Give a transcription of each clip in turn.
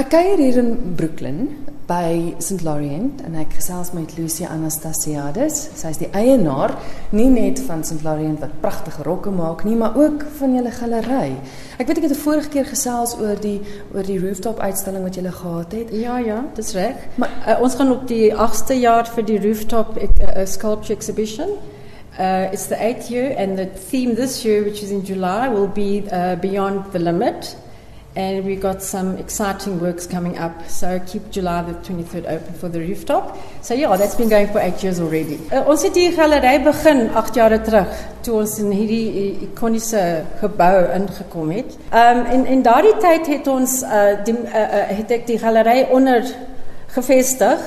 Ek kuier hier in Brooklyn by St. Laurent en ek gesels met Lucia Anastasiades. Sy is die eienaar nie net van St. Laurent wat pragtige rokke maak nie, maar ook van julle galery. Ek weet ek het 'n vorige keer gesels oor die oor die rooftop uitstalling wat julle gehad het. Ja, ja, dis reg. Maar uh, ons gaan op die 8ste jaar vir die rooftop uh, sculpture exhibition. Uh, it's the eighth year, and the theme this year, which is in July, will be uh, Beyond the Limit. And we've got some exciting works coming up. So keep July the 23rd open for the rooftop. So yeah, that's been going for eight years already. Uh, ons het die galery begin 8 jaar terug toe ons in hierdie ikoniese gebou ingekom het. Um en in daardie tyd het ons uh, die uh, uh, het ek die galery onder gevestig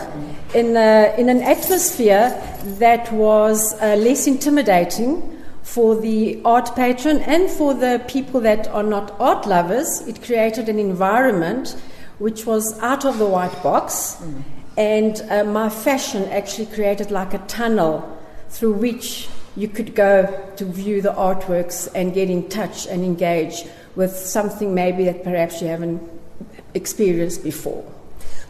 in uh, in an atmosphere that was uh, less intimidating for the art patron and for the people that are not art lovers, it created an environment which was out of the white box. Mm. And uh, my fashion actually created like a tunnel through which you could go to view the artworks and get in touch and engage with something maybe that perhaps you haven't experienced before.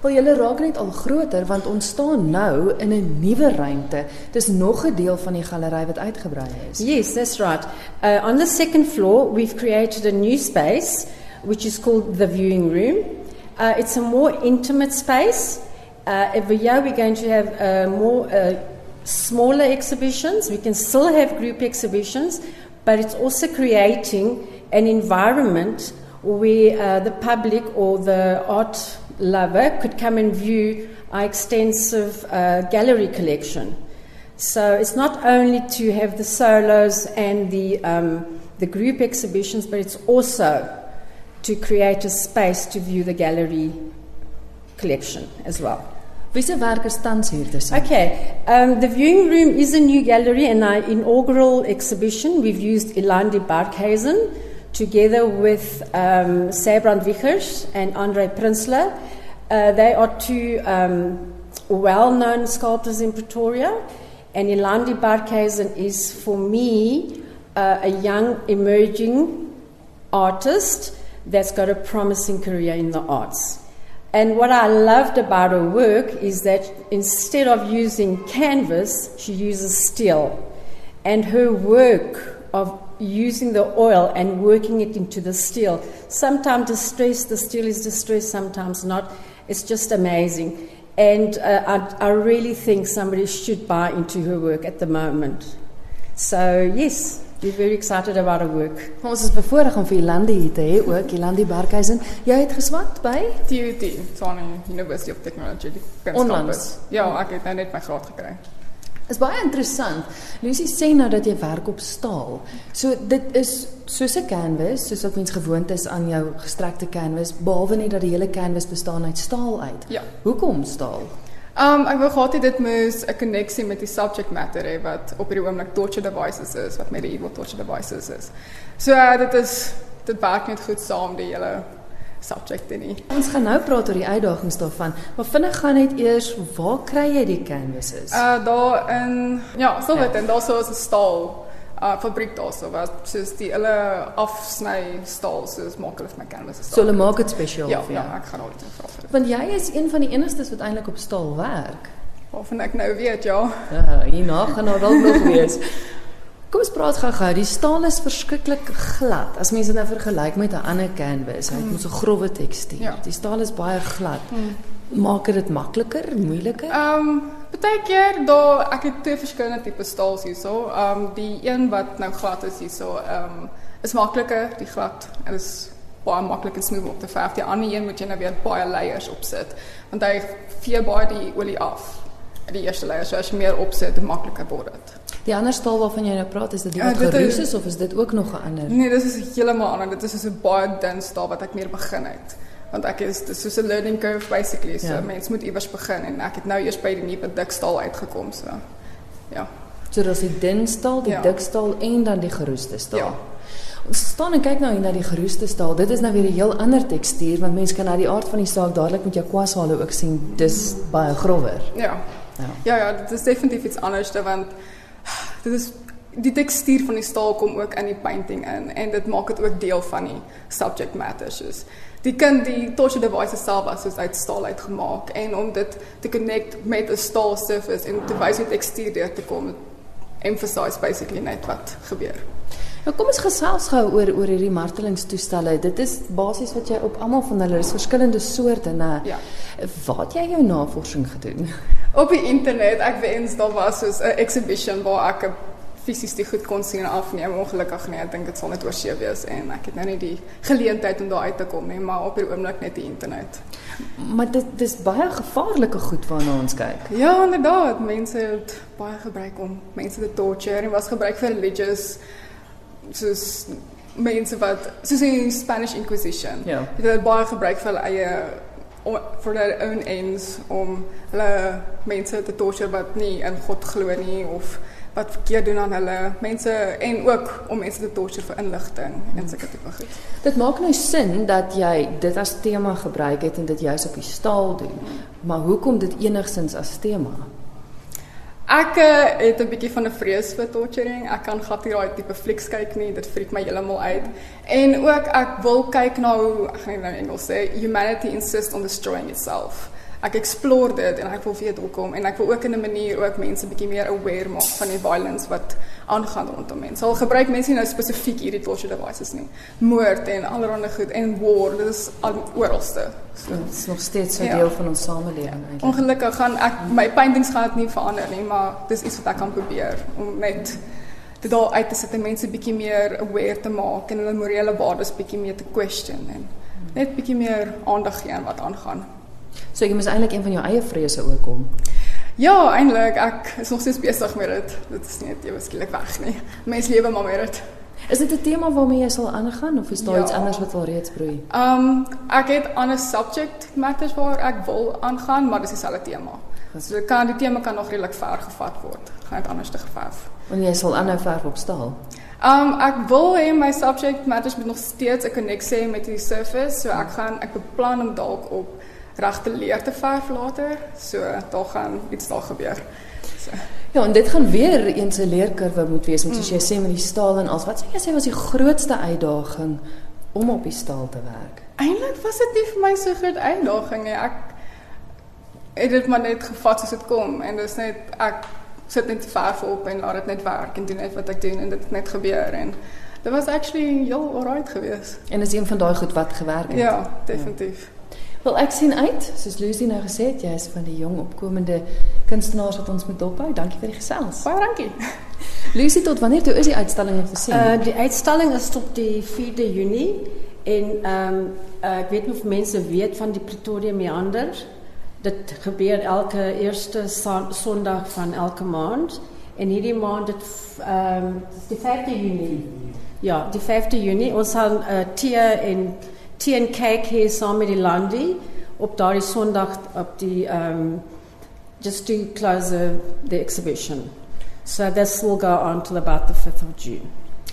Wel julle raak net al groter want ons staan nou in 'n nuwe ruimte. Dis nog 'n deel van die galery wat uitgebrei is. Yes, that's right. Uh, on the second floor, we've created a new space which is called the viewing room. Uh, it's a more intimate space. Uh, every year we're going to have uh, more uh, smaller exhibitions. We can still have group exhibitions, but it's also creating an environment where uh, the public or the art lover could come and view our extensive uh, gallery collection. So it's not only to have the solos and the, um, the group exhibitions, but it's also to create a space to view the gallery collection as well. Wiese werkers tans hier tussen? Okay, um, the viewing room is a new gallery and our inaugural exhibition. We've used Ilandi Barkhuizen together with um, Sabrand Vichers and Andre Prinsler. Uh, they are two um, well known sculptors in Pretoria, and Ilandi Barkhuizen is, for me, uh, a young emerging artist that's got a promising career in the arts. And what I loved about her work is that instead of using canvas, she uses steel. And her work of using the oil and working it into the steel. Sometimes distressed, the steel is distressed, sometimes not. It's just amazing. And uh, I, I really think somebody should buy into her work at the moment. So, yes, we're very excited about her work. Ons is bevoorreg om vir Ilandi hier te hê ook, Ilandi Barkhuizen. Jy het geswat by TUT, Tshwane University of Technology. Onlangs. Ja, ek het nou net my graad gekry. Is baie interessant. Lucy sê nou dat jy werk op staal. So dit is soos 'n canvas, soos wat mens gewoond is aan jou gestrekte canvas, behalwe net dat die hele canvas bestaan uit staal uit. Ja. Hoekom staal? Um ek wou gehad het dit moes 'n koneksie met die subject matter hê wat op hierdie oomblik torture devices is, wat medieval torture devices is. So uh, dit is dit werk net goed saam die hele subjekte nie. Ons gaan nou praat oor die uitdagings daarvan, maar vinnig gaan net eers waar kry jy die canvases? Uh daar in ja, wat en daar so is 'n staal uh fabriek daar so wat soos die hulle afsny staal soos maak hulle my canvases. So hulle maak dit spesiaal ja, vir jou. Ja, ek gaan altyd vra. Want jy is een van die enigstes wat eintlik op staal werk. Waarvan ek nou weet, ja. Ja, hierna gaan daar dalk nog wees. Kom ons praat gou-gou. Die staal is verskriklik glad. As mense dit nou vergelyk met 'n ander canvas, hy het mos 'n grouwe tekstuur. Ja. Die staal is baie glad. Maak dit makliker, moeiliker? Ehm um, baie keer daar ek het twee verskillende tipe staals hierso. Ehm um, die een wat nou glad is hierso, ehm um, is makliker, die glad. Dit is baie maklik en smooth om te verf. Die ander een moet jy nou weer baie layers opsit want hy vee baie die olie af. Die eerste layer, so as jy meer opsit, hoe makliker word dit. Die ander staal waarvan jy nou praat, is dit die Ja, wat dit is- geroes is of is dit ook nog 'n ander? Nee, dis is heeltemal anders. Dit is soos 'n baie dun staal wat ek meer begin het. Want ek is dis soos 'n learning curve basically. So Ja. ja. mens moet iewers begin en ek het nou eers by die nuwe dik staal uitgekom so. Ja. So daar's die dun staal, die Ja. dik staal en dan die geroeste staal. Ja. Staan en kyk nou hier na die geroeste staal. Dit is nou weer 'n heel ander tekstuur want mense kan uit die aard van die saak dadelik met jou kwashale ook sien dis baie grower. Ja. Ja. Ja ja, dit is definitief iets anders want dit is die tekstuur van die staal kom ook in die painting in en dit maak dit ook deel van die subject matter soos die kind die torture device self was soos uit staal uitgemaak en om dit te connect met 'n staal surface en te wys hoe tekstuur deur te kom emphasize basically net wat gebeur. Nou kom ons gesels gou oor oor hierdie martelingstoestelle. Dit is basies wat jy op almal van hulle is verskillende soorte, né? Ja. Waar het jy jou navorsing gedoen? Op die internet, ek wens daar was soos 'n exhibition waar ek fisies die goed kon sien en afneem. Ongelukkig nie, ek dink dit sal net oor see wees en ek het nou nie die geleentheid om daar uit te kom nie, maar op die oomblik net die internet. Maar dit dis baie gevaarlike goed waarna ons kyk. Ja, inderdaad, mense het baie gebruik om mense te torture en was gebruik vir religious soos mense wat soos in Spanish Inquisition. Ja. Het hulle baie gebruik vir hulle eie vir their own ends om hulle mense te torture wat nie in God glo nie of wat verkeerd doen aan hulle mense en ook om mense te torture vir inligting en sulke tipe goed. Dit maak nou sin dat jy dit as tema gebruik het en dit juis op die staal doen. Maar hoekom dit enigsins as tema? Ek uh, het 'n bietjie van 'n vrees vir torturing. Ek kan glad nie daai tipe flieks kyk nie. Dit freak my heeltemal uit. En ook ek wil kyk na hoe ek gaan nou Engels sê humanity insists on destroying itself. Ek explore dit en ek wil weet hoekom en ek wil ook in 'n manier ook mense bietjie meer aware maak van die violence wat aangaan rondom mense. Al gebruik mense nie nou spesifiek hierdie torture devices nie. Moord en allerlei goed en war, dit is al oralste. So, dit is nog steeds 'n Ja. deel van ons samelewing eintlik. Ongelukkig gaan ek my paintings gaan dit nie verander nie, maar dis iets wat ek kan probeer om net dit daar uit te sit en mense bietjie meer aware te maak en hulle morele waardes bietjie meer te question en net bietjie meer aandag gee aan wat aangaan. So jy moet eintlik een van jou eie vrese ook kom. Ja, eintlik ek is nog steeds besig met dit. Dit is net ewe skielik weg nie. Mense lewe maar met dit. Is dit 'n tema waarmee jy sal aangaan of is daar Ja. iets anders wat al reeds broei? Um ek het ander subject matters waar ek wil aangaan, maar dis dieselfde tema. So kan die tema kan nog redelik ver gevat word. Gaan dit anders te geverf. Want jy sal aanhou verf op staal. Um ek wil hê my subject matters moet nog steeds 'n koneksie hê met die surface, so ek gaan ek beplan om dalk op regte leer te verf later. So daar gaan iets daar gebeur. So Ja, en dit gaan weer eens 'n leerkurwe moet wees, moet soos jy sê met die staal en als. Wat sê jy sê was die grootste uitdaging om op die staal te werk? eintlik was dit nie vir my so groot uitdaging nie. Ek het dit maar net gevat soos dit kom en dis net ek sit net verf op en laat dit net werk en doen net wat ek doen en dit het net gebeur en dit was actually heel alright geweest. En is een van daai goed wat gewerk het. Ja, definitief. Wel ek sien uit, soos Lucy nou gesê het, jy is van die jong opkomende kunstenaars wat ons moet dophou. Dankie vir die gesels. Baie dankie. Lucy, tot wanneer toe is die uitstalling om te sien? Uh, die uitstalling is tot die 4de Junie en ehm um, uh, ek weet nie of mense weet van die Pretoria Meander. Dit gebeur elke eerste son- Sondag van elke maand en hierdie maand dit ehm um, die 5de Junie. Ja, die 5de Junie ons gaan uh, tee en tee en cake hier saam met die Landi op daardie Sondag op die um, just to close the, the exhibition. So this will go on till about the 5th of June.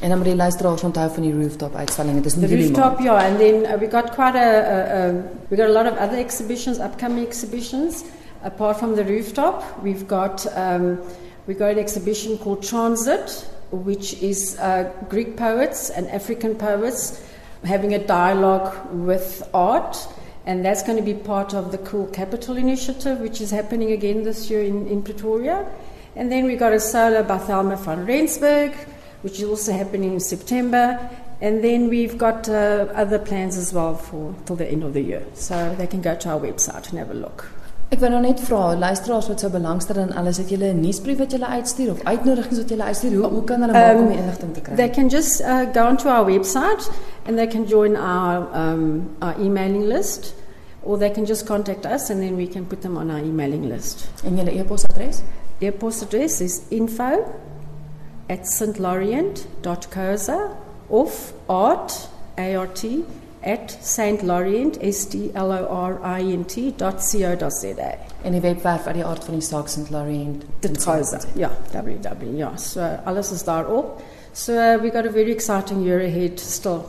en dan moet die luisteraars onthou van die rooftop uitstalling. Dit is in The rooftop, maand. yeah, and then uh, we got quite a, a, a we got a lot of other exhibitions, upcoming exhibitions. Apart from the rooftop, we've got um, we got an exhibition called Transit, which is uh, Greek poets and African poets having a dialogue with art. And that's going to be part of the Cool Capital Initiative, which is happening again this year in, in Pretoria. And then we've got a solo by Thelma van Rensburg, which is also happening in September. And then we've got uh, other plans as well for till the end of the year. So they can go to our website and have a look. Ek wou nou net vra, luisteraars wat sou belangstel in alles, het julle 'n nuusbrief wat julle uitstuur of uitnodigings wat julle uitstuur? Hoe hoe kan hulle maak Um, om die inligting te kry? They can just uh, go onto our website and they can join our, um, our emailing list, or they can just contact us and then we can put them on our emailing list. En julle e-posadres? Address is info at stlaurient.coza of art, A-R-T, at St. Laurent, S-T-L-O-R-I-N-T dot co.za. En die webwerf uit die aard van die saak St. Laurent. Dit Coza, ja, www, ja. So alles is daarop. So uh, we got a very exciting year ahead still.